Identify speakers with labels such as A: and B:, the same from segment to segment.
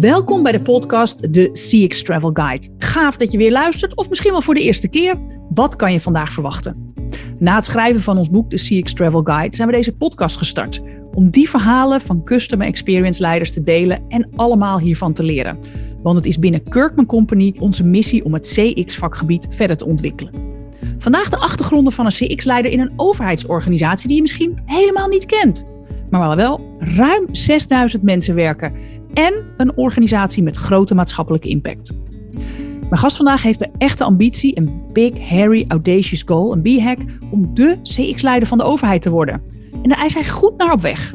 A: Welkom bij de podcast De CX Travel Guide. Gaaf dat je weer luistert, of misschien wel voor de eerste keer. Wat kan je vandaag verwachten? Na het schrijven van ons boek De CX Travel Guide zijn we deze podcast gestart. Om die verhalen van customer experience leiders te delen en allemaal hiervan te leren. Want het is binnen Kirkman Company onze missie om het CX-vakgebied verder te ontwikkelen. Vandaag de achtergronden van een CX-leider in een overheidsorganisatie die je misschien helemaal niet kent. Maar waar wel ruim 6000 mensen werken en een organisatie met grote maatschappelijke impact. Mijn gast vandaag heeft de echte ambitie, een big, hairy, audacious goal, een B-hack, om de CX-leider van de overheid te worden. En daar is hij goed naar op weg.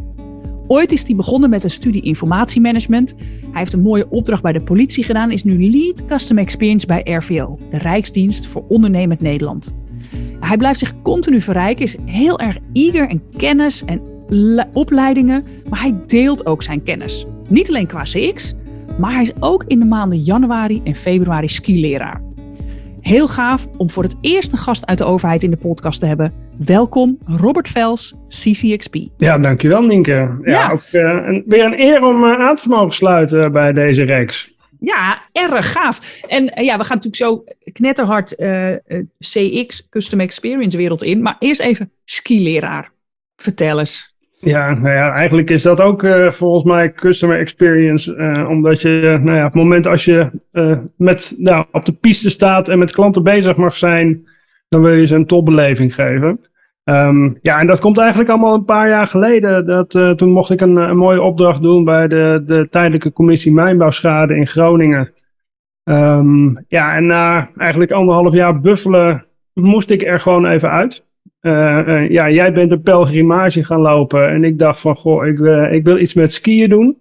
A: Ooit is hij begonnen met een studie informatiemanagement. Hij heeft een mooie opdracht bij de politie gedaan, is nu lead customer experience bij RVO, de Rijksdienst voor Ondernemend Nederland. Hij blijft zich continu verrijken, is heel erg eager en kennis en opleidingen, maar hij deelt ook zijn kennis. Niet alleen qua CX, maar hij is ook in de maanden januari en februari skileraar. Heel gaaf om voor het eerst een gast uit de overheid in de podcast te hebben. Welkom Robert Vels, CCXP.
B: Ja, dankjewel Nienke. Ja, ja. Ook, uh, weer een eer om uh, aan te mogen sluiten bij deze reeks.
A: Ja, erg gaaf. En uh, ja, we gaan natuurlijk zo knetterhard CX, Custom Experience wereld in. Maar eerst even skileraar. Vertel eens.
B: Ja, nou ja, eigenlijk is dat ook uh, volgens mij customer experience. Uh, omdat je, nou ja, op het moment als je uh, met, nou, op de piste staat en met klanten bezig mag zijn, dan wil je ze een topbeleving geven. Um, ja, en dat komt eigenlijk allemaal een paar jaar geleden. Dat, toen mocht ik een, mooie opdracht doen bij de, de tijdelijke commissie Mijnbouwschade in Groningen. Um, ja, en na eigenlijk anderhalf jaar buffelen moest ik er gewoon even uit. Uh, uh, ja, jij bent een pelgrimage gaan lopen. En ik dacht van, goh, ik, uh, ik wil iets met skiën doen.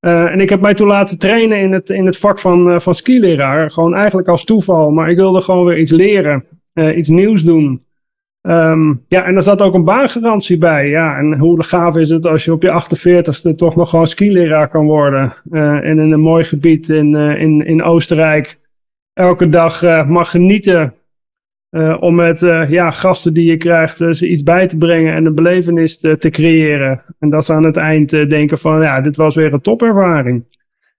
B: en ik heb mij toen laten trainen in het, in het vak van, van skileraar. Gewoon eigenlijk als toeval. Maar ik wilde gewoon weer iets leren. iets nieuws doen. Um, ja, en er zat ook een baangarantie bij. Ja, en hoe gaaf is het als je op je 48ste toch nog gewoon skileraar kan worden. en in een mooi gebied in, in, in Oostenrijk. Elke dag mag genieten uh, om met uh, ja, gasten die je krijgt uh, ze iets bij te brengen en een belevenis te, te, creëren. En dat ze aan het eind denken van ja, dit was weer een topervaring.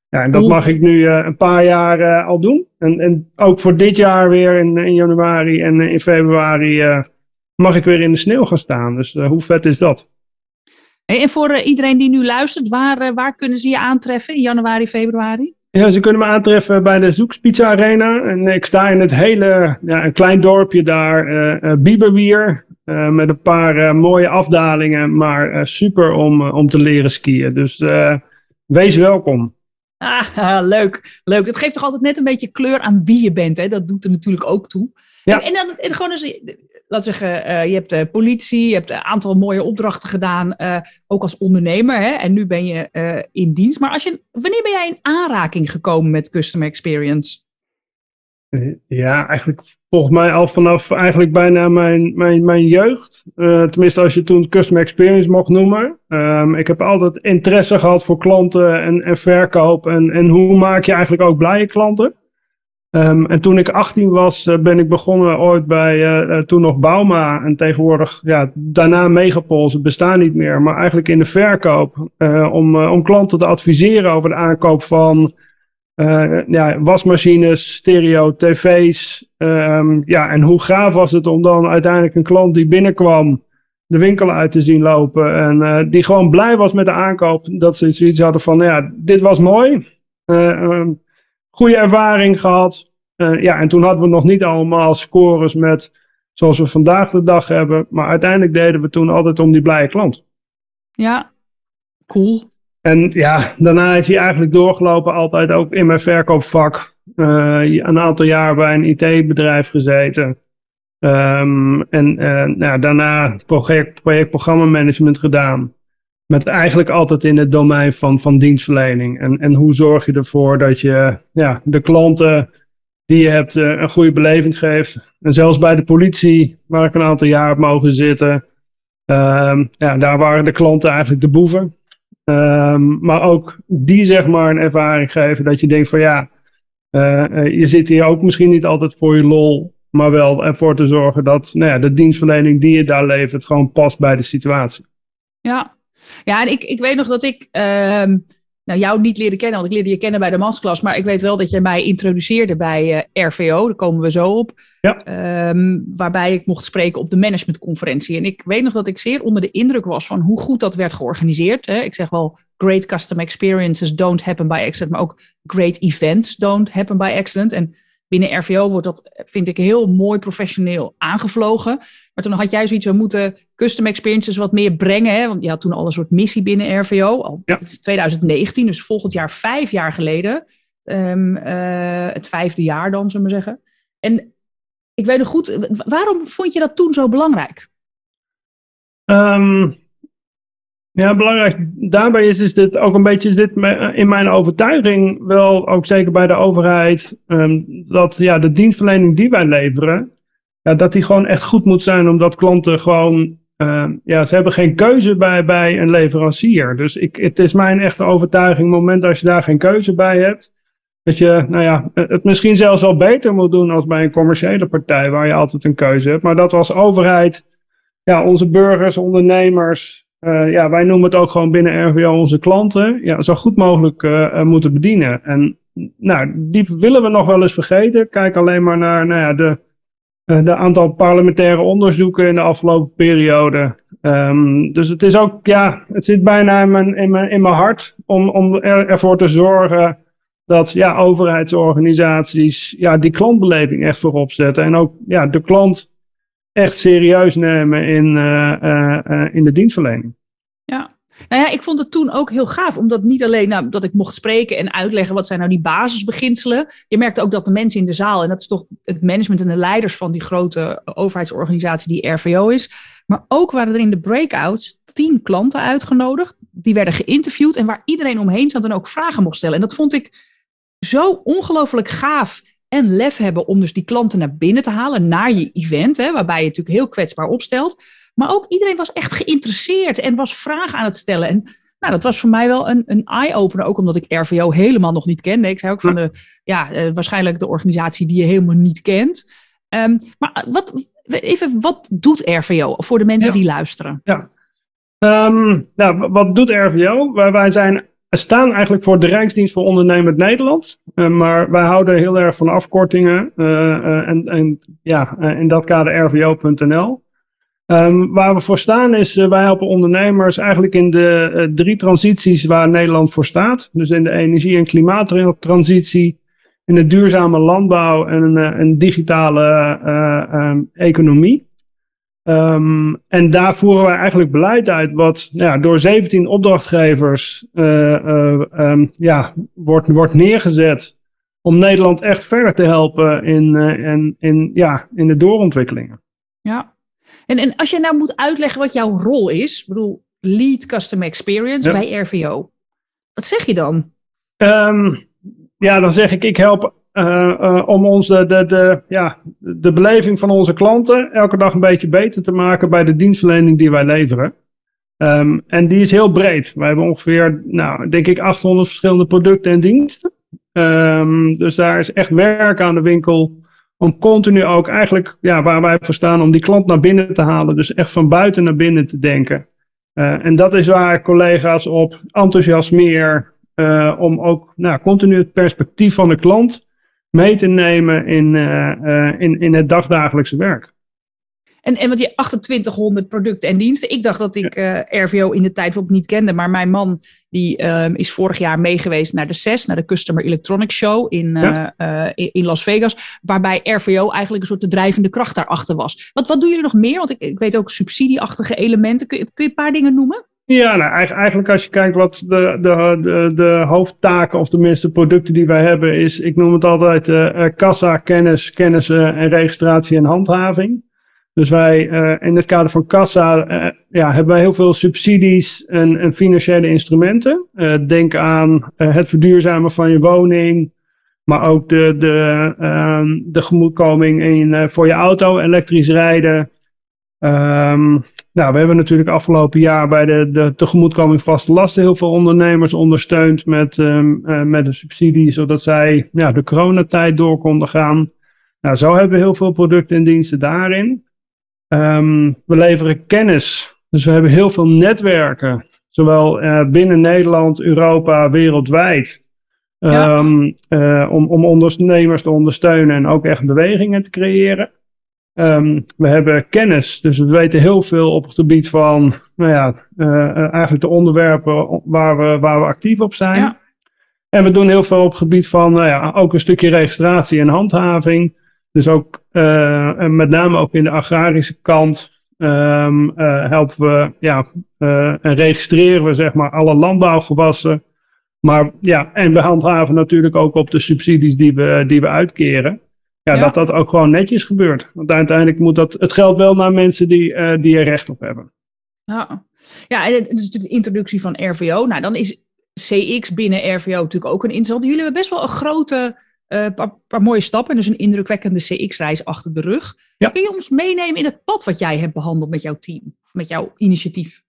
B: Ja, en dat mag ik nu een paar jaar al doen. En, en ook voor dit jaar weer in, in januari en in februari mag ik weer in de sneeuw gaan staan. Dus hoe vet is dat?
A: en voor iedereen die nu luistert, waar, waar kunnen ze je aantreffen in januari, februari?
B: Ja, ze kunnen me aantreffen bij de Zoekspizza Arena. En ik sta in het hele, ja, een klein dorpje daar, uh, Bieberwier. Uh, met een paar mooie afdalingen, maar super om, om te leren skiën. Dus wees welkom.
A: Ah, leuk, leuk. Dat geeft toch altijd net een beetje kleur aan wie je bent. Hè? Dat doet er natuurlijk ook toe. Ja. En, en dan en gewoon eens, laat zeggen, uh, je hebt de politie, je hebt een aantal mooie opdrachten gedaan, uh, ook als ondernemer. Hè? En nu ben je uh, in dienst. Maar als je, wanneer ben jij in aanraking gekomen met customer experience?
B: Ja, eigenlijk volgens mij al vanaf eigenlijk bijna mijn, mijn, mijn jeugd. tenminste, als je toen customer experience mocht noemen. Um, ik heb altijd interesse gehad voor klanten en, en verkoop. En, en hoe maak je eigenlijk ook blije klanten? Um, en toen ik 18 was, uh, ben ik begonnen ooit bij uh, toen nog Bauma. En tegenwoordig, ja, daarna Megapols, bestaan niet meer. Maar eigenlijk in de verkoop. om, om klanten te adviseren over de aankoop van ja, wasmachines, stereo, tv's. Um, ja, en hoe gaaf was het om dan uiteindelijk een klant die binnenkwam de winkel uit te zien lopen. En die gewoon blij was met de aankoop. Dat ze zoiets hadden van, ja, dit was mooi. Um, goede ervaring gehad. Uh, ja, en toen hadden we nog niet allemaal scores met zoals we vandaag de dag hebben. Maar uiteindelijk deden we toen altijd om die blije klant.
A: Ja, cool.
B: En ja, daarna is hij eigenlijk doorgelopen, altijd ook in mijn verkoopvak. Uh, een aantal jaar bij een IT-bedrijf gezeten. Um, en uh, nou, daarna project, projectprogrammamanagement gedaan. Met eigenlijk altijd in het domein van, van dienstverlening. En, en hoe zorg je ervoor dat je ja, de klanten die je hebt eh, een goede beleving geeft. En zelfs bij de politie, waar ik een aantal jaar heb mogen zitten. Um, ja, daar waren de klanten eigenlijk de boeven. Um, maar ook die zeg maar een ervaring geven dat je denkt van ja, uh, je zit hier ook misschien niet altijd voor je lol. Maar wel ervoor te zorgen dat nou ja, de dienstverlening die je daar levert gewoon past bij de situatie.
A: Ja, ja, en ik, ik weet nog dat ik. Uh, nou, jou niet leren kennen, want ik leerde je kennen bij de masklas, maar ik weet wel dat jij mij introduceerde bij uh, RVO, daar komen we zo op. Ja. Ehm, waarbij ik mocht spreken op de managementconferentie. En ik weet nog dat ik zeer onder de indruk was van hoe goed dat werd georganiseerd. Hè. Ik zeg wel, great custom experiences don't happen by accident, maar ook great events don't happen by accident. En binnen RVO wordt dat, vind ik, heel mooi professioneel aangevlogen. Maar toen had jij zoiets, we moeten custom experiences wat meer brengen. Hè? Want je had toen al een soort missie binnen RVO. Al ja. 2019, dus volgend jaar vijf jaar geleden. Um, uh, het vijfde jaar dan, zullen we zeggen. En ik weet nog goed, waarom vond je dat toen zo belangrijk?
B: Um, ja, belangrijk daarbij is, is dit ook een beetje is dit in mijn overtuiging wel, ook zeker bij de overheid, um, dat ja, de dienstverlening die wij leveren, ja, dat die gewoon echt goed moet zijn, omdat klanten gewoon, uh, ja, ze hebben geen keuze bij, bij een leverancier. Dus ik, het is mijn echte overtuiging, het moment dat je daar geen keuze bij hebt, dat je, nou ja, het misschien zelfs wel beter moet doen als bij een commerciële partij, waar je altijd een keuze hebt. Maar dat we als overheid, ja, onze burgers, ondernemers, uh, ja, wij noemen het ook gewoon binnen RVO onze klanten, ja, zo goed mogelijk uh, moeten bedienen. En nou, die willen we nog wel eens vergeten. Kijk alleen maar naar nou ja, de, uh, de aantal parlementaire onderzoeken in de afgelopen periode. Um, dus het is ook, ja, het zit bijna in mijn, in mijn, in mijn hart om, om er, ervoor te zorgen dat ja, overheidsorganisaties ja, die klantbeleving echt voorop zetten. En ook ja, de klant echt serieus nemen in, uh, in de dienstverlening.
A: Ja. Nou ja, ik vond het toen ook heel gaaf, omdat niet alleen nou, dat ik mocht spreken en uitleggen wat zijn nou die basisbeginselen. Je merkte ook dat de mensen in de zaal, en dat is toch het management en de leiders van die grote overheidsorganisatie die RVO is. Maar ook waren er in de breakouts tien klanten uitgenodigd. Die werden geïnterviewd en waar iedereen omheen zat en ook vragen mocht stellen. En dat vond ik zo ongelooflijk gaaf en lef hebben om dus die klanten naar binnen te halen, naar je event, hè, waarbij je natuurlijk heel kwetsbaar opstelt. Maar ook iedereen was echt geïnteresseerd en was vragen aan het stellen. En nou, dat was voor mij wel een, een eye-opener, ook omdat ik RVO helemaal nog niet kende. Ik zei ook van de, ja, uh, waarschijnlijk de organisatie die je helemaal niet kent. Um, maar wat, even, wat doet RVO voor de mensen die luisteren?
B: Ja, um, nou, wat doet RVO? Wij, zijn staan eigenlijk voor de Rijksdienst voor Ondernemend Nederland. Uh, maar wij houden heel erg van afkortingen. Uh, en, en ja, in dat kader rvo.nl. Ehm, waar we voor staan is, wij helpen ondernemers eigenlijk in de drie transities waar Nederland voor staat. Dus in de energie- en klimaattransitie, in de duurzame landbouw en een digitale um, economie. Um, en daar voeren wij eigenlijk beleid uit wat ja, door 17 opdrachtgevers ja, wordt, wordt neergezet om Nederland echt verder te helpen in, in, in, ja, in de doorontwikkelingen.
A: Ja, en, en als je nou moet uitleggen wat jouw rol is, bedoel, lead customer experience ja. bij RVO, wat zeg je dan?
B: Um, ja, dan zeg ik, ik help uh, uh, om ons de, de, de, ja, de beleving van onze klanten elke dag een beetje beter te maken bij de dienstverlening die wij leveren. Um, en die is heel breed. We hebben ongeveer, nou, denk ik, 800 verschillende producten en diensten. Um, dus daar is echt werk aan de winkel om continu ook eigenlijk, ja, waar wij voor staan, om die klant naar binnen te halen. Dus echt van buiten naar binnen te denken. Uh, en dat is waar collega's op enthousiasmeer uh, om ook nou, continu het perspectief van de klant mee te nemen in, uh, in, in het dagdagelijkse werk.
A: En, en wat je 2800 producten en diensten. Ik dacht dat ik uh, RVO in de tijd ook niet kende. Maar mijn man die uh, is vorig jaar meegeweest naar de CES, naar de Customer Electronics Show in, ja. uh, in Las Vegas. Waarbij RVO eigenlijk een soort de drijvende kracht daarachter was. Wat, wat doen jullie nog meer? Want ik, ik weet ook subsidieachtige elementen. Kun je, kun je een paar dingen noemen?
B: Ja, nou, eigenlijk als je kijkt wat de, de, de, de hoofdtaken of tenminste producten die wij hebben is, ik noem het altijd uh, kassa, kennis, kennis en registratie en handhaving. Dus wij uh, in het kader van kassa ja, hebben wij heel veel subsidies en, en financiële instrumenten. denk aan het verduurzamen van je woning, maar ook de, de, ehm, de in, voor je auto, elektrisch rijden. Um, nou, we hebben natuurlijk afgelopen jaar bij de, de tegemoetkoming vaste lasten heel veel ondernemers ondersteund met, um, uh, met een subsidie, zodat zij ja, de coronatijd door konden gaan. Nou, zo hebben we heel veel producten en diensten daarin. Um, we leveren kennis. Dus we hebben heel veel netwerken, zowel binnen Nederland, Europa, wereldwijd. Ehm, om, om ondernemers te ondersteunen en ook echt bewegingen te creëren. Ehm, we hebben kennis, dus we weten heel veel op het gebied van nou ja, eigenlijk de onderwerpen waar we, waar we actief op zijn. Ja. En we doen heel veel op het gebied van nou ja, ook een stukje registratie en handhaving. Dus ook uh, met name ook in de agrarische kant um, uh, helpen we ja, uh, en registreren we zeg maar alle landbouwgewassen. Maar ja, en we handhaven natuurlijk ook op de subsidies die we, die we uitkeren. Ja, dat dat ook gewoon netjes gebeurt. Want uiteindelijk moet dat het geld wel naar mensen die, die er recht op hebben.
A: Ja, ja en het is natuurlijk de introductie van RVO. Nou, dan is CX binnen RVO natuurlijk ook een interessant. Jullie hebben best wel een grote, uh, paar, mooie stappen. Dus een indrukwekkende CX-reis achter de rug. Kun je ons meenemen in het pad wat jij hebt behandeld met jouw team? Of met jouw initiatief?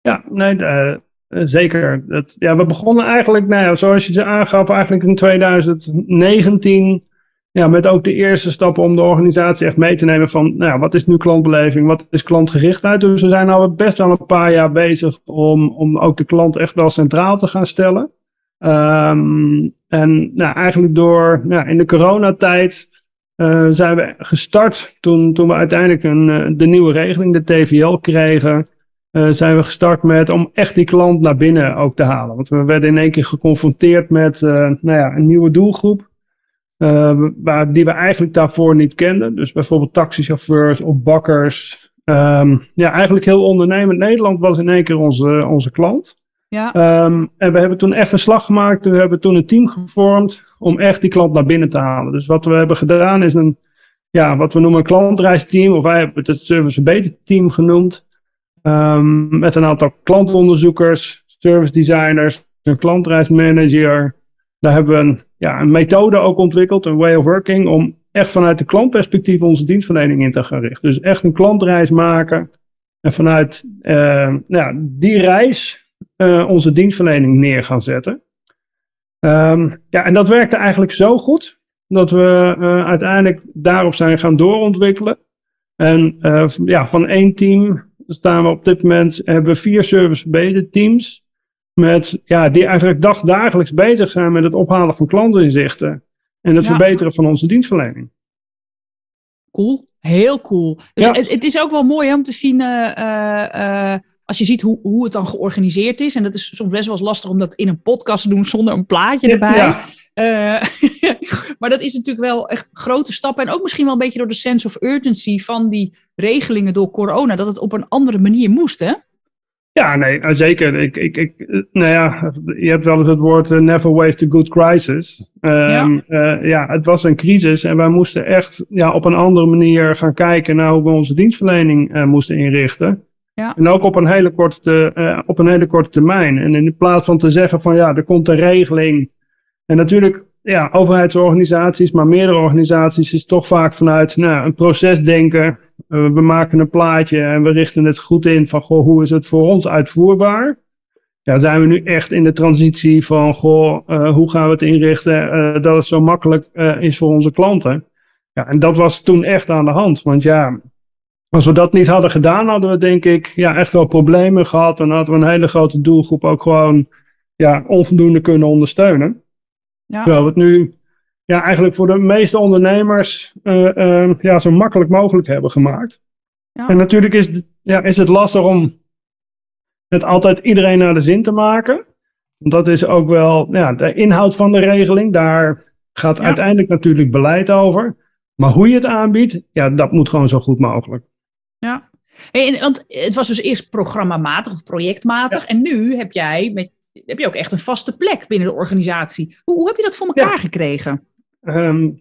B: Ja, nee, uh, zeker. Dat, ja, we begonnen eigenlijk, nou ja, zoals je ze aangaf, eigenlijk in 2019 ja, met ook de eerste stappen om de organisatie echt mee te nemen van, nou, wat is nu klantbeleving, wat is klantgerichtheid. Dus we zijn al best wel een paar jaar bezig om, om ook de klant echt wel centraal te gaan stellen. Um, en nou, eigenlijk door, nou, in de coronatijd uh, zijn we gestart toen, toen we uiteindelijk een, uh, de nieuwe regeling, de TVL, kregen. Uh, zijn we gestart met om echt die klant naar binnen ook te halen. Want we werden in één keer geconfronteerd met nou ja, een nieuwe doelgroep. Waar, die we eigenlijk daarvoor niet kenden. Dus bijvoorbeeld taxichauffeurs of bakkers. Um, ja, eigenlijk heel ondernemend Nederland was in één keer onze, onze klant. Ja. Um, en we hebben toen echt een slag gemaakt. We hebben toen een team gevormd om echt die klant naar binnen te halen. Dus wat we hebben gedaan is een, ja, wat we noemen een klantreisteam. Of wij hebben het Service Beter Team genoemd. Um, met een aantal klantonderzoekers, service designers, een klantreismanager. Daar hebben we een ja, een methode ook ontwikkeld, een way of working, om echt vanuit de klantperspectief onze dienstverlening in te gaan richten. Dus echt een klantreis maken en vanuit uh, nou, die reis uh, onze dienstverlening neer gaan zetten. Um, ja, en dat werkte eigenlijk zo goed dat we uh, uiteindelijk daarop zijn gaan doorontwikkelen. En ja, van één team staan we op dit moment, hebben we vier service verbeterd teams met, ja, die eigenlijk dagdagelijks bezig zijn met het ophalen van klantinzichten en het verbeteren van onze dienstverlening.
A: Cool, heel cool. Dus ja. het, het, is ook wel mooi om te zien, uh, uh, als je ziet hoe, hoe het dan georganiseerd is. En dat is soms best wel eens lastig om dat in een podcast te doen zonder een plaatje erbij. Ja. maar dat is natuurlijk wel echt grote stappen. En ook misschien wel een beetje door de sense of urgency van die regelingen door corona. Dat het op een andere manier moest, hè?
B: Ja, nee, eh, zeker. Ik, ik, ik, eh, nou ja, je hebt wel eens het woord uh, never waste a good crisis. Um, ja. Uh, ja, het was een crisis en wij moesten echt ja, op een andere manier gaan kijken naar hoe we onze dienstverlening uh, moesten inrichten. En ook op een, hele korte, op een hele korte termijn. En in plaats van te zeggen van ja, er komt een regeling. En natuurlijk, ja, overheidsorganisaties, maar meerdere organisaties is toch vaak vanuit nou, een proces denken uh, we maken een plaatje en we richten het goed in van goh, hoe is het voor ons uitvoerbaar? Ja, zijn we nu echt in de transitie van goh, uh, hoe gaan we het inrichten dat het zo makkelijk is voor onze klanten? Ja, en dat was toen echt aan de hand. Want ja, als we dat niet hadden gedaan, hadden we denk ik ja, echt wel problemen gehad. En hadden we een hele grote doelgroep ook gewoon ja, onvoldoende kunnen ondersteunen. Ja. Terwijl we het nu ja, eigenlijk voor de meeste ondernemers uh, uh, ja, zo makkelijk mogelijk hebben gemaakt. Ja. En natuurlijk is, ja, is het lastig om het altijd iedereen naar de zin te maken. Want dat is ook wel ja, de inhoud van de regeling. Daar gaat uiteindelijk natuurlijk beleid over. Maar hoe je het aanbiedt, ja, dat moet gewoon zo goed mogelijk.
A: Ja, want het was dus eerst programmamatig of projectmatig. En nu heb jij met, heb je ook echt een vaste plek binnen de organisatie. Hoe, hoe heb je dat voor elkaar gekregen?
B: Um,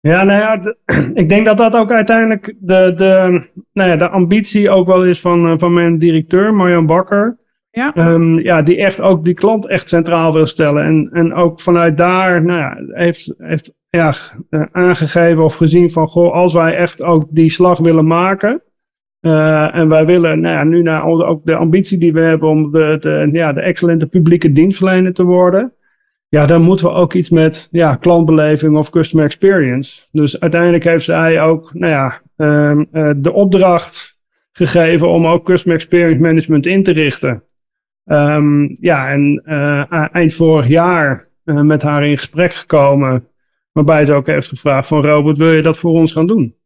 B: Ja, nou ja, ik denk dat dat ook uiteindelijk de, de, nou ja, de ambitie ook wel is van, eh, van mijn directeur, Marjan Bakker. Ja. Um, ja, die echt ook die klant echt centraal wil stellen. En, en ook vanuit daar nou ja, heeft, heeft ja, eh, aangegeven of gezien van, goh, als wij echt ook die slag willen maken. Uh, en wij willen nou ja, nu naar ook de ambitie die we hebben om de, de, ja, de excellente publieke dienstverlener te worden. Ja, dan moeten we ook iets met ja, klantbeleving of customer experience. Dus uiteindelijk heeft zij ook nou ja, uh, de opdracht gegeven om ook customer experience management in te richten. Ehm, ja, en eind vorig jaar met haar in gesprek gekomen. Waarbij ze ook heeft gevraagd van Robert, wil je dat voor ons gaan doen?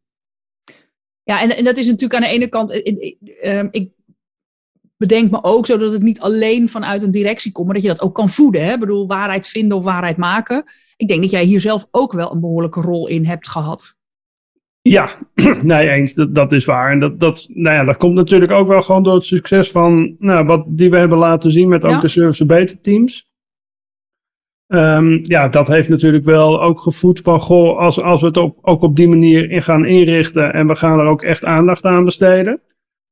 A: Ja, en, dat is natuurlijk aan de ene kant. Ehm, ik bedenk me ook zo dat het niet alleen vanuit een directie komt, maar dat je dat ook kan voeden. Hè? Ik bedoel, waarheid vinden of waarheid maken. Ik denk dat jij hier zelf ook wel een behoorlijke rol in hebt gehad.
B: Ja, nee, eens, dat, dat is waar. En dat, dat, nou ja, dat komt natuurlijk ook wel gewoon door het succes van nou, wat die we hebben laten zien met ook de Service Beter teams. Um, ja, dat heeft natuurlijk wel ook gevoed van, goh, als, als we het op, ook op die manier in gaan inrichten en we gaan er ook echt aandacht aan besteden.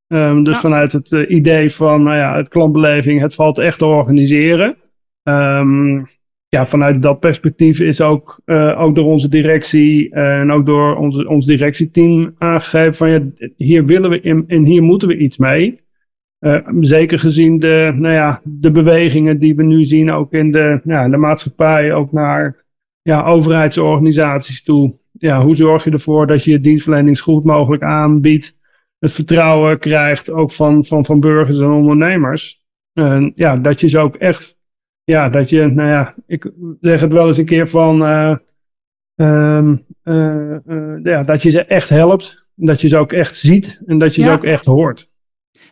B: Um, dus vanuit het uh, idee van, nou ja, het klantbeleving, het valt echt te organiseren. Um, ja, vanuit dat perspectief is ook, uh, ook door onze directie en ook door onze, ons directieteam aangegeven van, ja, hier willen we in, en hier moeten we iets mee. Uh, zeker gezien de, nou ja, de bewegingen die we nu zien, ook in de, ja, de maatschappij, ook naar ja, overheidsorganisaties toe. Ja, hoe zorg je ervoor dat je je dienstverlening zo goed mogelijk aanbiedt? Het vertrouwen krijgt ook van, van, van burgers en ondernemers. Ja, dat je ze ook echt, ja, dat je, nou ja, ik zeg het wel eens een keer van, uh, ja, dat je ze echt helpt. Dat je ze ook echt ziet en dat je ze ook echt hoort.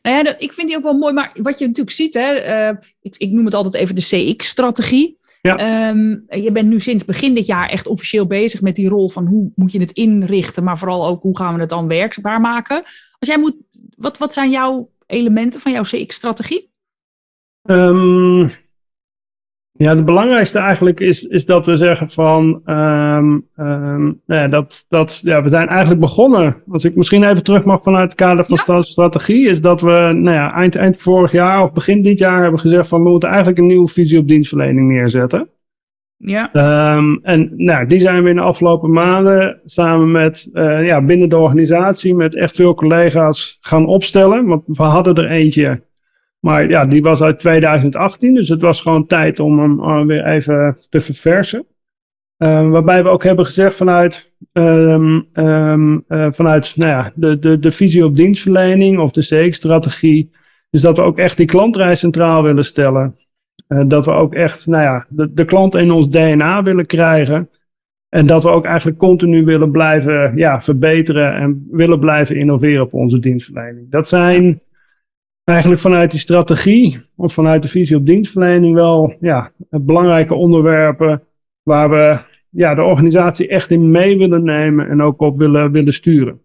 A: Nou ja, ik vind die ook wel mooi. Maar wat je natuurlijk ziet, hè, ik, ik, noem het altijd even de CX-strategie. Ja. Um, je bent nu sinds begin dit jaar echt officieel bezig met die rol van hoe moet je het inrichten, maar vooral ook hoe gaan we het dan werkbaar maken. Als jij moet, wat, wat zijn jouw elementen van jouw CX-strategie?
B: Um, ja, het belangrijkste eigenlijk is, is dat we zeggen van um, um, ja, dat, dat ja, we zijn eigenlijk begonnen. Als ik misschien even terug mag vanuit het kader van ja. strategie, is dat we nou ja, eind, eind vorig jaar of begin dit jaar hebben gezegd van we moeten eigenlijk een nieuwe visie op dienstverlening neerzetten. Ja. Um, en nou, die zijn we in de afgelopen maanden samen met uh, ja, binnen de organisatie met echt veel collega's gaan opstellen. Want we hadden er eentje maar ja, die was uit 2018, dus het was gewoon tijd om hem uh, weer even te verversen. Uh, waarbij we ook hebben gezegd vanuit, um, um, uh, vanuit nou ja, de, de, de visie op dienstverlening of de CX-strategie, is dat we ook echt die klantreis centraal willen stellen. Uh, dat we ook echt nou ja, de, de klant in ons DNA willen krijgen. En dat we ook eigenlijk continu willen blijven ja, verbeteren en willen blijven innoveren op onze dienstverlening. Dat zijn eigenlijk vanuit die strategie of vanuit de visie op dienstverlening wel ja, belangrijke onderwerpen waar we ja, de organisatie echt in mee willen nemen en ook op willen, willen sturen.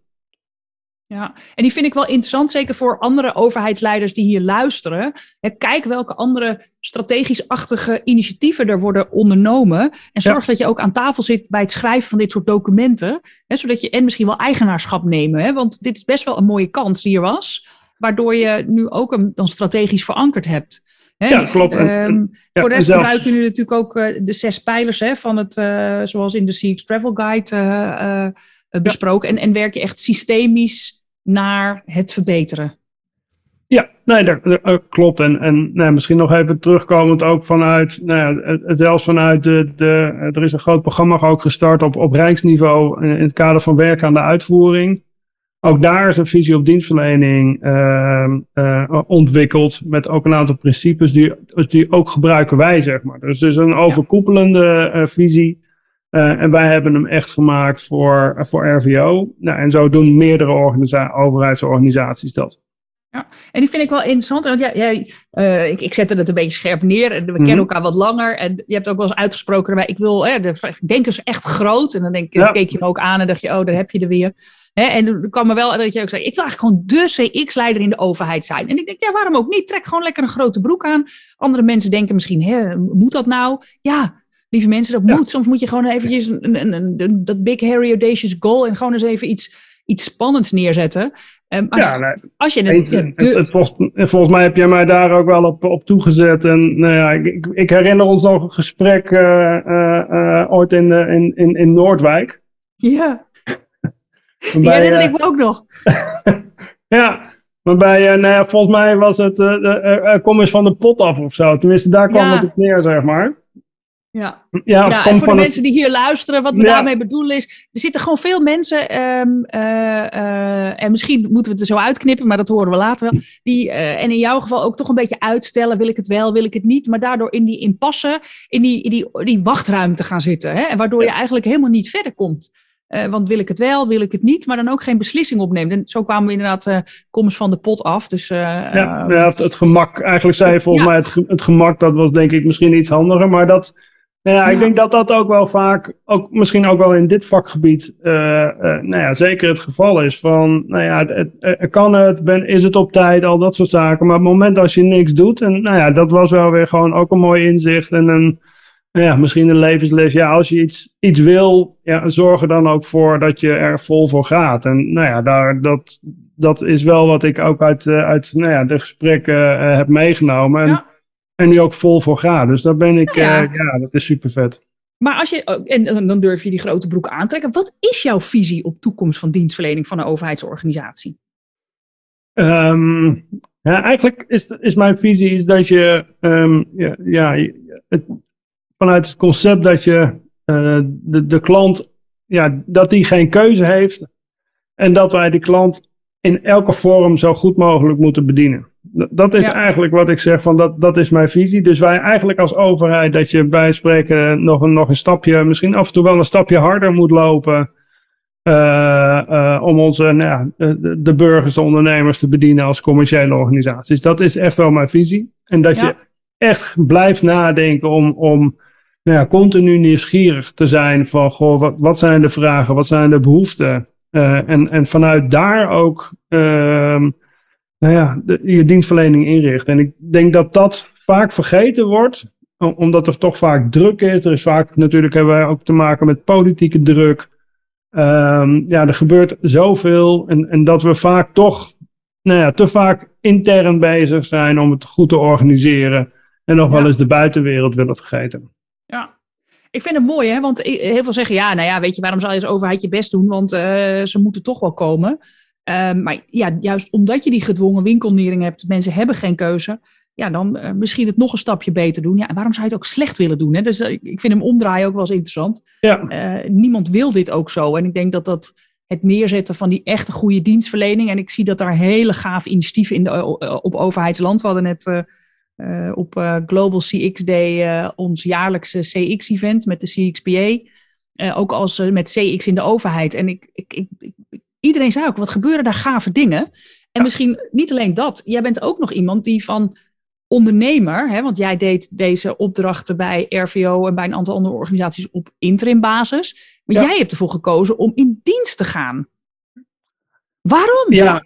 A: Ja, en die vind ik wel interessant, zeker voor andere overheidsleiders die hier luisteren. Kijk welke andere strategisch-achtige initiatieven er worden ondernomen. En zorg dat je ook aan tafel zit bij het schrijven van dit soort documenten. Hè, zodat je en misschien wel eigenaarschap nemen. Hè, want dit is best wel een mooie kans die er was waardoor je nu ook hem dan strategisch verankerd hebt.
B: ja, klopt. Um,
A: ja, voor de rest gebruiken jullie natuurlijk ook uh, de zes pijlers hè, van het, uh, zoals in de CX Travel Guide uh, besproken. Ja. En, en werk je echt systemisch naar het verbeteren.
B: Ja, nee, dat, dat klopt. En, en nou, misschien nog even terugkomend ook vanuit, nou ja, zelfs vanuit de, de, er is een groot programma ook gestart op, op rijksniveau in het kader van werk aan de uitvoering. Ook daar is een visie op dienstverlening uh, uh, ontwikkeld met ook een aantal principes die, die ook gebruiken wij, zeg maar. Dus het is een overkoepelende uh, visie. Uh, en wij hebben hem echt gemaakt voor, voor RVO. Nou, en zo doen meerdere overheidsorganisaties dat.
A: Ja, en die vind ik wel interessant. Want jij, jij uh, ik, ik zette het een beetje scherp neer. En we kennen mhm. elkaar wat langer. En je hebt ook wel eens uitgesproken. Ik wil, hè, de denkers echt groot. En dan denk, ja. keek je me ook aan en dacht je, oh, daar heb je er weer en er kwam me wel dat je ook zei, ik wil eigenlijk gewoon de CX-leider in de overheid zijn. En ik denk, ja, waarom ook niet? Trek gewoon lekker een grote broek aan. Andere mensen denken misschien, hè, moet dat nou? Ja, lieve mensen, dat moet. Soms moet je gewoon eventjes een, een, een, dat big, hairy, audacious goal en gewoon eens even iets, iets spannends neerzetten. Um, als,
B: ja, nee, als je het, het, het, het, volgens mij heb jij mij daar ook wel op, op toegezet. En nou ja, ik, ik herinner ons nog een gesprek uh, uh, uh, ooit in, in, in, in Noordwijk.
A: Ja. Die herinner ik me ook nog.
B: ja, waarbij, uh, nou ja, volgens mij was het, uh, kom eens van de pot af of zo. Tenminste, daar kwam het op neer, zeg maar.
A: Ja, ja, ja en voor de mensen die hier luisteren, wat we daarmee bedoelen is, er zitten gewoon veel mensen, um, uh, en misschien moeten we het er zo uitknippen, maar dat horen we later wel, die, uh, en in jouw geval ook toch een beetje uitstellen, wil ik het wel, wil ik het niet, maar daardoor in die impasse, in die, in die, die wachtruimte gaan zitten, hè, en waardoor je eigenlijk helemaal niet verder komt. Uh, want wil ik het wel, wil ik het niet, maar dan ook geen beslissing opneemt. En zo kwamen we inderdaad uh, komst van de pot af. Dus, uh,
B: ja, ja het, het, gemak, eigenlijk zei je volgens mij het, het gemak, dat was denk ik misschien iets handiger, maar dat nou ja, ik denk dat dat ook wel vaak, ook, misschien ook wel in dit vakgebied, nou ja, zeker het geval is. Van, nou ja, het, het, kan het, ben, is het op tijd, al dat soort zaken. Maar op het moment als je niks doet, en nou ja, dat was wel weer gewoon ook een mooi inzicht en een, ja, misschien een levensles. Ja, als je iets, iets wil, ja, zorg er dan ook voor dat je er vol voor gaat. En nou ja, daar, dat, dat is wel wat ik ook uit, uh, uit nou ja, de gesprekken heb meegenomen. En, ja. En nu ook vol voor ga. Dus daar ben ik, ja, uh, ja dat is super vet.
A: Maar als je, oh, en dan durf je die grote broek aantrekken. Wat is jouw visie op toekomst van dienstverlening van een overheidsorganisatie?
B: Um, ja, eigenlijk is, is mijn visie is dat je, um, ja, ja het, vanuit het concept dat je uh, de, de klant, ja, dat die geen keuze heeft. En dat wij de klant in elke vorm zo goed mogelijk moeten bedienen. Dat is eigenlijk wat ik zeg, van dat, dat is mijn visie. Dus wij eigenlijk als overheid, dat je bij spreken nog een, nog een stapje, misschien af en toe wel een stapje harder moet lopen. Uh, uh, om onze, nou ja, de, de, burgers, de ondernemers te bedienen als commerciële organisaties. Dat is echt wel mijn visie. En dat je echt blijft nadenken om, om nou ja, continu nieuwsgierig te zijn van, goh, wat, wat zijn de vragen, wat zijn de behoeften? Uh, en, en vanuit daar ook ehm, nou ja, de, je dienstverlening inricht. En ik denk dat dat vaak vergeten wordt, omdat er toch vaak druk is. Er is vaak, natuurlijk hebben wij ook te maken met politieke druk. Um, ja, er gebeurt zoveel en, en dat we vaak toch, nou ja, te vaak intern bezig zijn om het goed te organiseren. En nog wel eens de buitenwereld willen vergeten.
A: Ik vind het mooi, hè? want heel veel zeggen, ja, nou ja, weet je, waarom zal je als overheid je best doen? Want uh, ze moeten toch wel komen. Uh, maar ja, juist omdat je die gedwongen winkelnering hebt, mensen hebben geen keuze, ja, dan uh, misschien het nog een stapje beter doen. Ja, en waarom zou je het ook slecht willen doen? Hè? Dus uh, ik vind hem omdraaien ook wel eens interessant. Ja. niemand wil dit ook zo. En ik denk dat dat het neerzetten van die echte goede dienstverlening, en ik zie dat daar hele gaaf initiatieven in de, op overheidsland, we hadden net op Global CX Day ons jaarlijkse CX-event met de CXPA. ook als met CX in de overheid. En ik, ik, ik, ik iedereen zei ook, wat gebeuren daar gave dingen. En misschien niet alleen dat. Jij bent ook nog iemand die van ondernemer, hè, want jij deed deze opdrachten bij RVO en bij een aantal andere organisaties op interim basis. Maar jij hebt ervoor gekozen om in dienst te gaan. Waarom?
B: Ja,